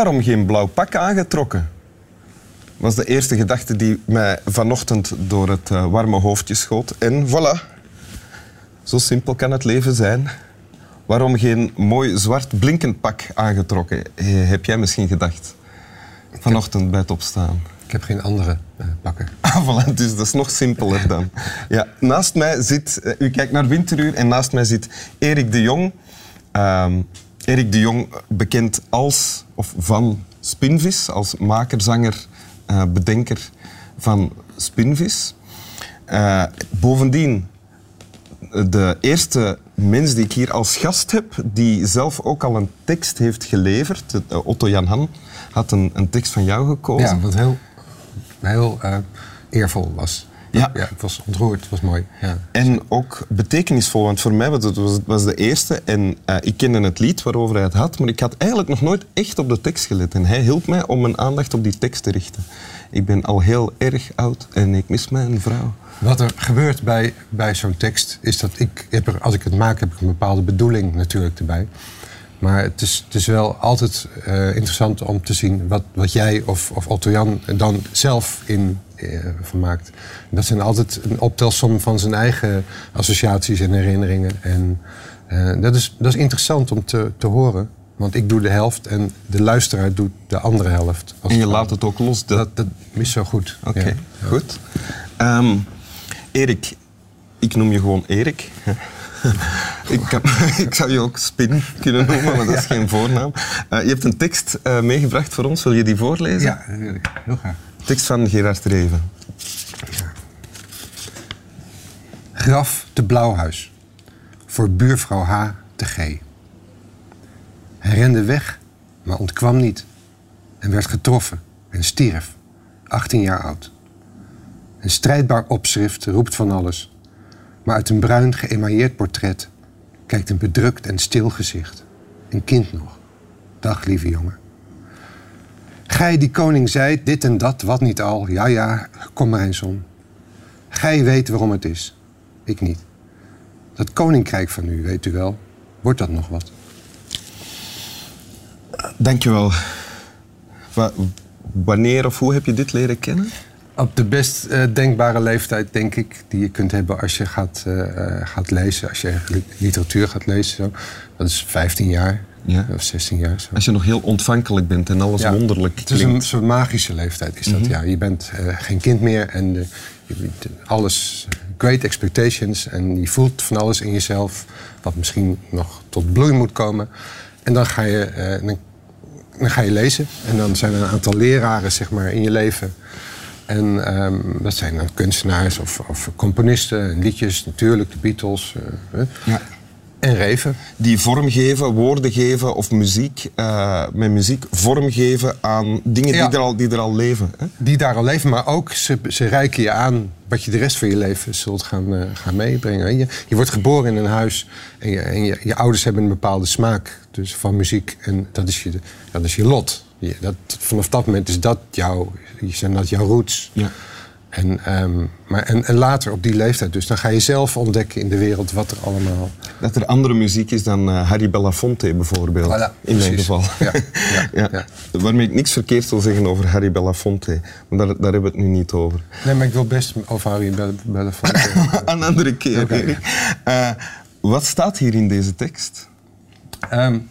Waarom geen blauw pak aangetrokken? was de eerste gedachte die mij vanochtend door het uh, warme hoofdje schoot. En voilà, zo simpel kan het leven zijn. Waarom geen mooi zwart blinkend pak aangetrokken? Heb jij misschien gedacht vanochtend bij het opstaan? Ik heb geen andere uh, pakken. Ah, voilà, dus dat is nog simpeler dan. Ja, naast mij zit, uh, u kijkt naar Winteruur en naast mij zit Erik de Jong. Um, Erik de Jong, bekend als of van Spinvis, als maker, zanger, uh, bedenker van Spinvis. Uh, bovendien, de eerste mens die ik hier als gast heb, die zelf ook al een tekst heeft geleverd, Otto Jan Han, had een, een, tekst van jou gekozen. Ja, wat heel, heel eervol was. Ja. ja, het was ontroerd, het was mooi. Ja. En ook betekenisvol, want voor mij was het, was, was de eerste en uh, ik kende het lied waarover hij het had, maar ik had eigenlijk nog nooit echt op de tekst gelet. En hij hielp mij om mijn aandacht op die tekst te richten. Ik ben al heel erg oud en ik mis mijn vrouw. Wat er gebeurt bij, bij zo'n tekst is dat ik, heb er, als ik het maak, heb ik een bepaalde bedoeling natuurlijk erbij. Maar het is, het is wel altijd uh, interessant om te zien wat, wat jij of, of Otto Jan dan zelf in uh, van maakt. Dat zijn altijd een optelsom van zijn eigen associaties en herinneringen. En uh, dat, is, dat is interessant om te, te horen. Want ik doe de helft en de luisteraar doet de andere helft. en je laat het ook los? Dat, dat is zo goed. Oké, okay, ja. goed. Um, Erik, ik noem je gewoon Erik. ik, kan, ik, zou je ook Spin kunnen noemen, maar dat is geen voornaam. Uh, je hebt een tekst uh, meegebracht voor ons. Wil je die voorlezen? Ja, heel graag. Tekst van Gerard Reven. Ja. Graf te Blauwhuis. Voor buurvrouw H. te G. Hij rende weg, maar ontkwam niet. En werd getroffen en stierf, 18 jaar oud. Een strijdbaar opschrift roept van alles. Maar uit een bruin geëmailleerd portret kijkt een bedrukt en stil gezicht. Een kind nog. Dag, lieve jongen. Gij die koning zei dit en dat, wat niet al. Ja, ja, kom maar eens om. Gij weet waarom het is. Ik niet. Dat koninkrijk van u, weet u wel. Wordt dat nog wat? Dankjewel. Wa wanneer of hoe heb je dit leren kennen? Op de best uh, denkbare leeftijd, denk ik, die je kunt hebben als je gaat, uh, gaat lezen. Als je literatuur gaat lezen. Zo. Dat is 15 jaar. Ja. Of 16 jaar. Zo. Als je nog heel ontvankelijk bent en alles ja, wonderlijk Het is een soort magische leeftijd, is dat. Mm -hmm. ja. Je bent uh, geen kind meer en uh, alles... Great expectations en je voelt van alles in jezelf... wat misschien nog tot bloei moet komen. En dan ga je, dan, dan ga je lezen. En dan zijn er een aantal leraren zeg maar, in je leven... En um, dat zijn dan kunstenaars of, of, componisten, liedjes, natuurlijk, de Beatles. Uh, ja. En Reven. Die vormgeven, woorden geven of muziek, uh, met muziek vormgeven aan dingen ja. die, er al, die er al leven. Hè? Die daar al leven, maar ook ze, ze reiken je aan wat je de rest van je leven zult gaan, uh, gaan meebrengen. Je, je wordt geboren in een huis en, je, en je, je ouders hebben een bepaalde smaak dus van muziek. En dat is je, dat is je lot. Je, dat, vanaf dat moment is dat jouw, zijn dat jouw roots. Ja. En, um, maar, en, en, later op die leeftijd, dus dan ga je zelf ontdekken in de wereld wat er allemaal. Dat er andere muziek is dan uh, Harry Belafonte bijvoorbeeld. Voilà, in mijn geval. Ja, ja, ja. Waarmee ik niks verkeerd wil zeggen over Harry Belafonte. Maar daar, daar hebben we het nu niet over. Nee, maar ik wil best over Harry Belafonte. Een andere keer. Okay. Uh, wat staat hier in deze tekst? Um,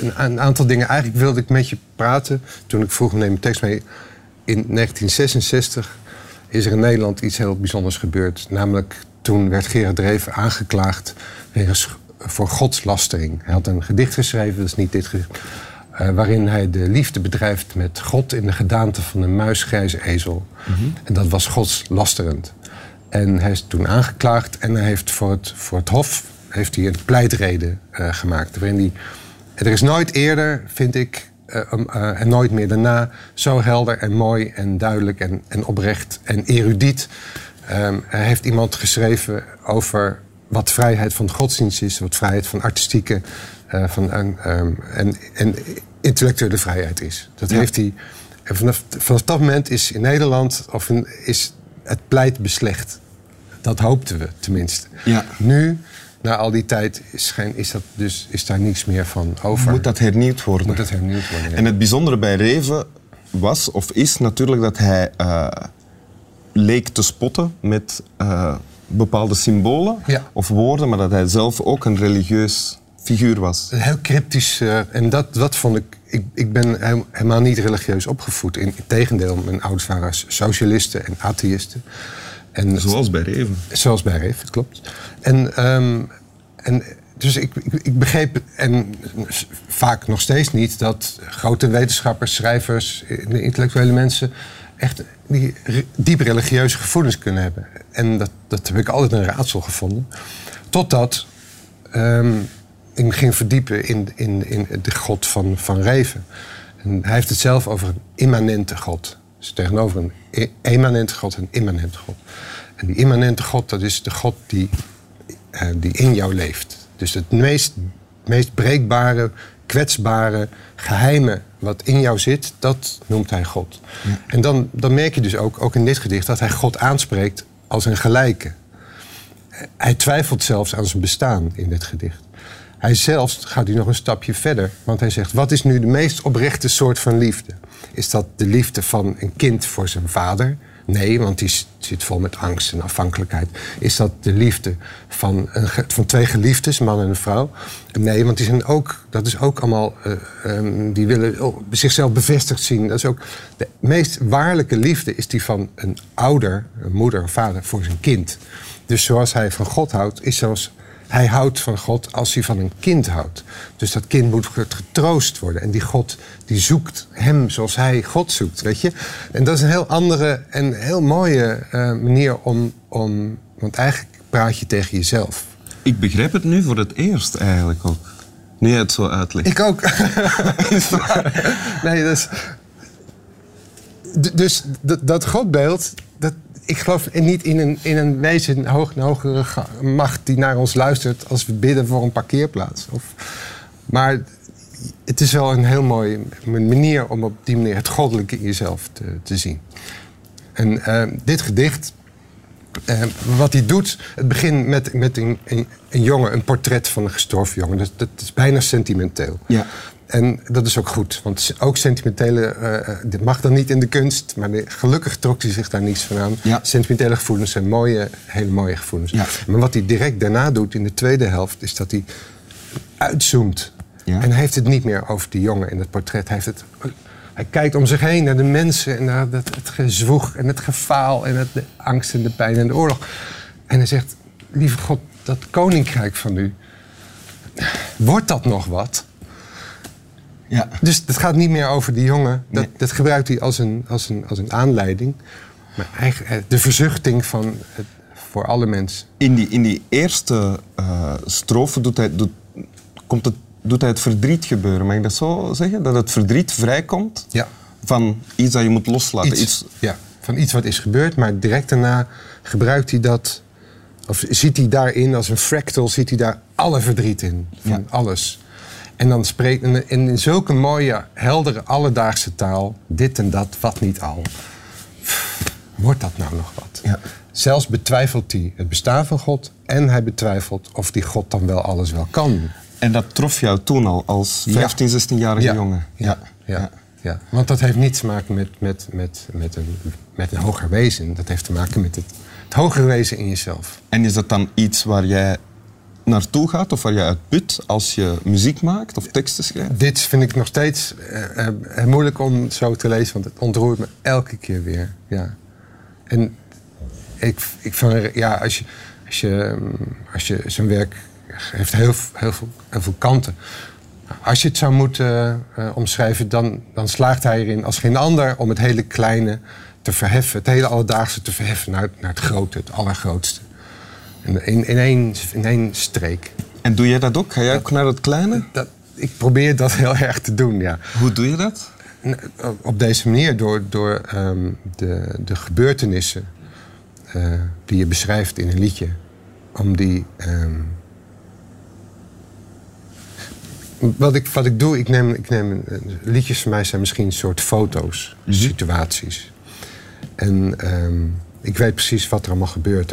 een, een aantal dingen. Eigenlijk wilde ik met je praten toen ik vroeg: neem mijn tekst mee in 1966 is er in Nederland iets heel bijzonders gebeurd. Namelijk toen werd Gerard Dreven aangeklaagd wegens, voor godslastering. Hij had een gedicht geschreven, dat is niet dit gedicht, uh, waarin hij de liefde bedrijft met God in de gedaante van een muisgrijze ezel. Mm -hmm. En dat was godslasterend. En hij is toen aangeklaagd en hij heeft voor het, voor het Hof heeft hij een pleitrede uh, gemaakt. Waarin hij, er is nooit eerder, vind ik, uh, uh, en nooit meer daarna zo helder en mooi en duidelijk en, en oprecht en erudiet. Um, heeft iemand geschreven over wat vrijheid van godsdienst is, wat vrijheid van artistieke uh, van, um, en, en intellectuele vrijheid is. Dat ja. heeft hij. En vanaf, vanaf dat moment is in Nederland of in, is het pleit beslecht. Dat hoopten we tenminste. Ja. Nu na al die tijd is, geen, is, dat dus, is daar niets meer van over. Moet dat hernieuwd worden? Moet dat hernieuwd worden, ja. En het bijzondere bij Reven was of is natuurlijk dat hij eh, leek te spotten met eh, bepaalde symbolen Ja. of woorden, maar dat hij zelf ook een religieus figuur was. Heel cryptisch. eh, en dat, dat vond ik. Ik, ik ben he- helemaal niet religieus opgevoed. In, integendeel, mijn ouders waren socialisten en atheïsten. En Zoals bij Reven. Zoals bij het klopt. En, ehm, en dus ik, ik, ik begreep, en vaak nog steeds niet, dat grote wetenschappers, schrijvers, intellectuele mensen echt die diep religieuze gevoelens kunnen hebben. En dat, dat heb ik altijd een raadsel gevonden. Totdat ehm, ik me ging verdiepen in, in, in de God van, van Reven. En hij heeft het zelf over een immanente God. Dus tegenover een e- emanente God en immanente God. En die immanente God, dat is de God die, eh, die in jou leeft. Dus het meest, meest breekbare, kwetsbare, geheime wat in jou zit, dat noemt hij God. En dan, dan merk je dus ook, ook in dit gedicht, dat hij God aanspreekt als een gelijke. Hij twijfelt zelfs aan zijn bestaan in dit gedicht. Hij zelfs gaat hij nog een stapje verder. Want hij zegt, wat is nu de meest oprechte soort van liefde? Is dat de liefde van een kind voor zijn vader? Nee, want die zit vol met angst en afhankelijkheid. Is dat de liefde van, een, van twee geliefdes, man en een vrouw? Nee, want die zijn ook, dat is ook allemaal... eh, ehm, die willen zichzelf bevestigd zien. Dat is ook de meest waarlijke liefde is die van een ouder, een moeder of vader, voor zijn kind. Dus zoals hij van God houdt, is zoals hij houdt van God als hij van een kind houdt. Dus dat kind moet getroost worden. En die God die zoekt hem zoals hij God zoekt, weet je. En dat is een heel andere en heel mooie eh, manier om, om... Want eigenlijk praat je tegen jezelf. Ik begrijp het nu voor het eerst eigenlijk ook. Nu je het zo uitlegt. Ik ook. nee, dus... Dus dat, dat godbeeld, ik geloof niet in een, in een wezen, een, hoog, een hogere macht die naar ons luistert als we bidden voor een parkeerplaats. Of, maar het is wel een heel mooie manier om op die manier het goddelijke in jezelf te, te zien. En eh, dit gedicht, eh, wat hij doet, het begint met, met een, een, jongen, een portret van een gestorven jongen. Dat is bijna sentimenteel. Ja. En dat is ook goed, want ook sentimentele, eh, dit mag dan niet in de kunst, maar de- gelukkig trok hij zich daar niets van aan. Ja. Sentimentele gevoelens zijn mooie, hele mooie gevoelens. Ja. Maar wat hij direct daarna doet in de tweede helft, is dat hij uitzoomt. Ja. En hij heeft het niet meer over die jongen in het portret. Hij, heeft het, hij kijkt om zich heen naar de mensen en naar het, het gezwoeg en het gefaal en het, de angst en de pijn en de oorlog. En hij zegt, lieve God, dat koninkrijk van u, wordt dat nog wat? Ja. Dus het gaat niet meer over die jongen. Dat, Nee. dat gebruikt hij als een, als, een, als een aanleiding. Maar eigenlijk eh, de verzuchting van het, voor alle mensen. In die, in die eerste eh strofe doet hij, doet, komt het, doet hij het verdriet gebeuren. Mag ik dat zo zeggen? Dat het verdriet vrijkomt Ja. van iets dat je moet loslaten. Iets, Iets, ja, van iets wat is gebeurd, maar direct daarna gebruikt hij dat. Of ziet hij daarin als een fractal, ziet hij daar alle verdriet in. Van Ja. alles. En dan spreekt in, in zulke mooie, heldere, alledaagse taal, dit en dat, wat niet al. Wordt dat nou nog wat? Ja. Zelfs betwijfelt hij het bestaan van God en hij betwijfelt of die God dan wel alles wel kan. En dat trof jou toen al als Ja. 15, 16-jarige Ja. jongen. Ja, ja, ja. Want dat heeft niet te maken met, met, met, met, een, met een hoger wezen. Dat heeft te maken met het, het hogere wezen in jezelf. En is dat dan iets waar jij naartoe gaat of waar je uit put als je muziek maakt of teksten schrijft? Dit vind ik nog steeds eh, eh, moeilijk om zo te lezen, want het ontroert me elke keer weer. Ja. En ik, ik van, ja, als je, als je, mm, als je zijn werk heeft heel, heel, veel, veel kanten. Als je het zou moeten eh, omschrijven, dan, dan slaagt hij erin als geen ander om het hele kleine te verheffen, het hele alledaagse te verheffen naar, naar het grote, het allergrootste. In, in, één, in één streek. En doe jij dat ook? Ga jij ook naar het kleine? Dat, ik probeer dat heel erg te doen, ja. Hoe doe je dat? Op deze manier, door, door ehm, de, de gebeurtenissen eh, die je beschrijft in een liedje, om die. ehm, wat, ik, wat ik doe, ik neem, ik neem. eh, Liedjes voor mij zijn misschien een soort foto's, situaties. En ehm, ik weet precies wat er allemaal gebeurt.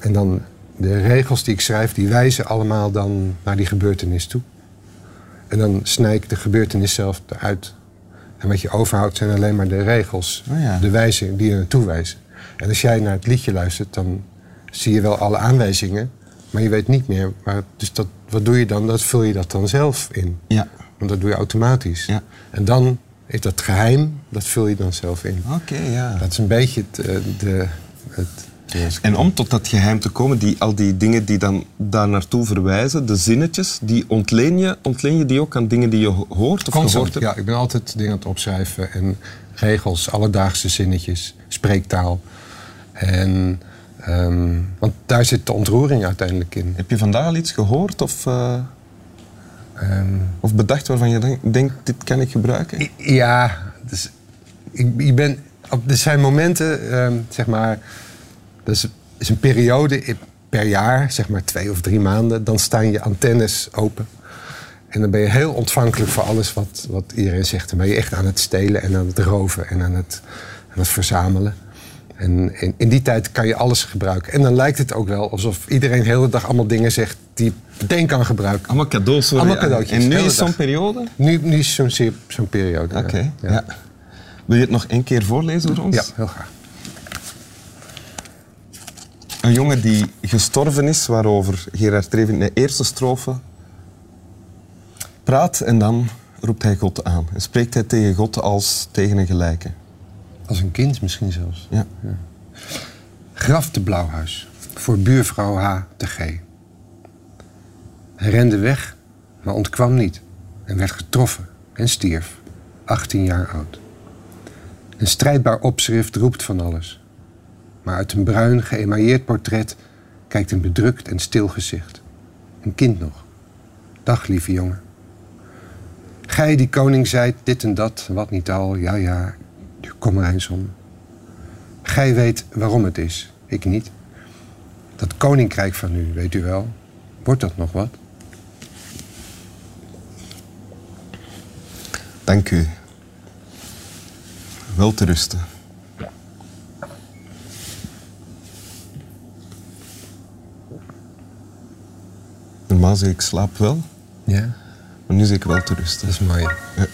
En dan de regels die ik schrijf, die wijzen allemaal dan naar die gebeurtenis toe. En dan snij ik de gebeurtenis zelf eruit. En wat je overhoudt zijn alleen maar de regels, Oh ja. de wijzingen die er naartoe wijzen. En als jij naar het liedje luistert, dan zie je wel alle aanwijzingen, maar je weet niet meer. Maar dus dat, wat doe je dan? Dat vul je dat dan zelf in. Ja. Want dat doe je automatisch. Ja. En dan is dat geheim, dat vul je dan zelf in. Oké, ja. Dat is een beetje het, eh, de, het, En om tot dat geheim te komen, die, al die dingen die dan daar naartoe verwijzen, de zinnetjes, die ontleen je, ontleen je die ook aan dingen die je ho- hoort of Constant, gehoord hebt? ja. Ik ben altijd dingen aan het opschrijven. En regels, alledaagse zinnetjes, spreektaal. En, ehm, want daar zit de ontroering uiteindelijk in. Heb je vandaag al iets gehoord of, eh, Ehm, of bedacht waarvan je denk- denkt, dit kan ik gebruiken? Ja, dus ik, ik ben, er zijn momenten, ehm, zeg maar, dat is, is een periode per jaar, zeg maar twee of drie maanden, dan staan je antennes open. En dan ben je heel ontvankelijk voor alles wat, wat iedereen zegt. Dan ben je echt aan het stelen en aan het roven en aan het, aan het verzamelen. En in, in die tijd kan je alles gebruiken. En dan lijkt het ook wel alsof iedereen de hele dag allemaal dingen zegt die je meteen kan gebruiken. Allemaal cadeaus. Allemaal je. cadeautjes, En nu is zo'n periode? Nu, nu is zo'n periode. Oké, ja. ja. Wil je het nog één keer voorlezen voor ons? Ja, heel graag. Een jongen die gestorven is, waarover Gerard Treven in de eerste strofe praat en dan roept hij God aan. En spreekt hij tegen God als tegen een gelijke. Als een kind misschien zelfs. Ja. Graf de Blauwhuis voor buurvrouw H. te G. Hij rende weg, maar ontkwam niet en werd getroffen en stierf, 18 jaar oud. Een strijdbaar opschrift roept van alles. Maar uit een bruin geëmailleerd portret kijkt een bedrukt en stil gezicht. Een kind nog. Dag, lieve jongen. Gij die koning zijt, dit en dat, wat niet al, ja, ja, kom er eens om. Gij weet waarom het is, ik niet. Dat koninkrijk van u, weet u wel, wordt dat nog wat? Dank u. Wel te rusten. Normaal zeg ik slaap wel, Ja, maar nu zeg ik wel te rusten. dat is mooi. Ja.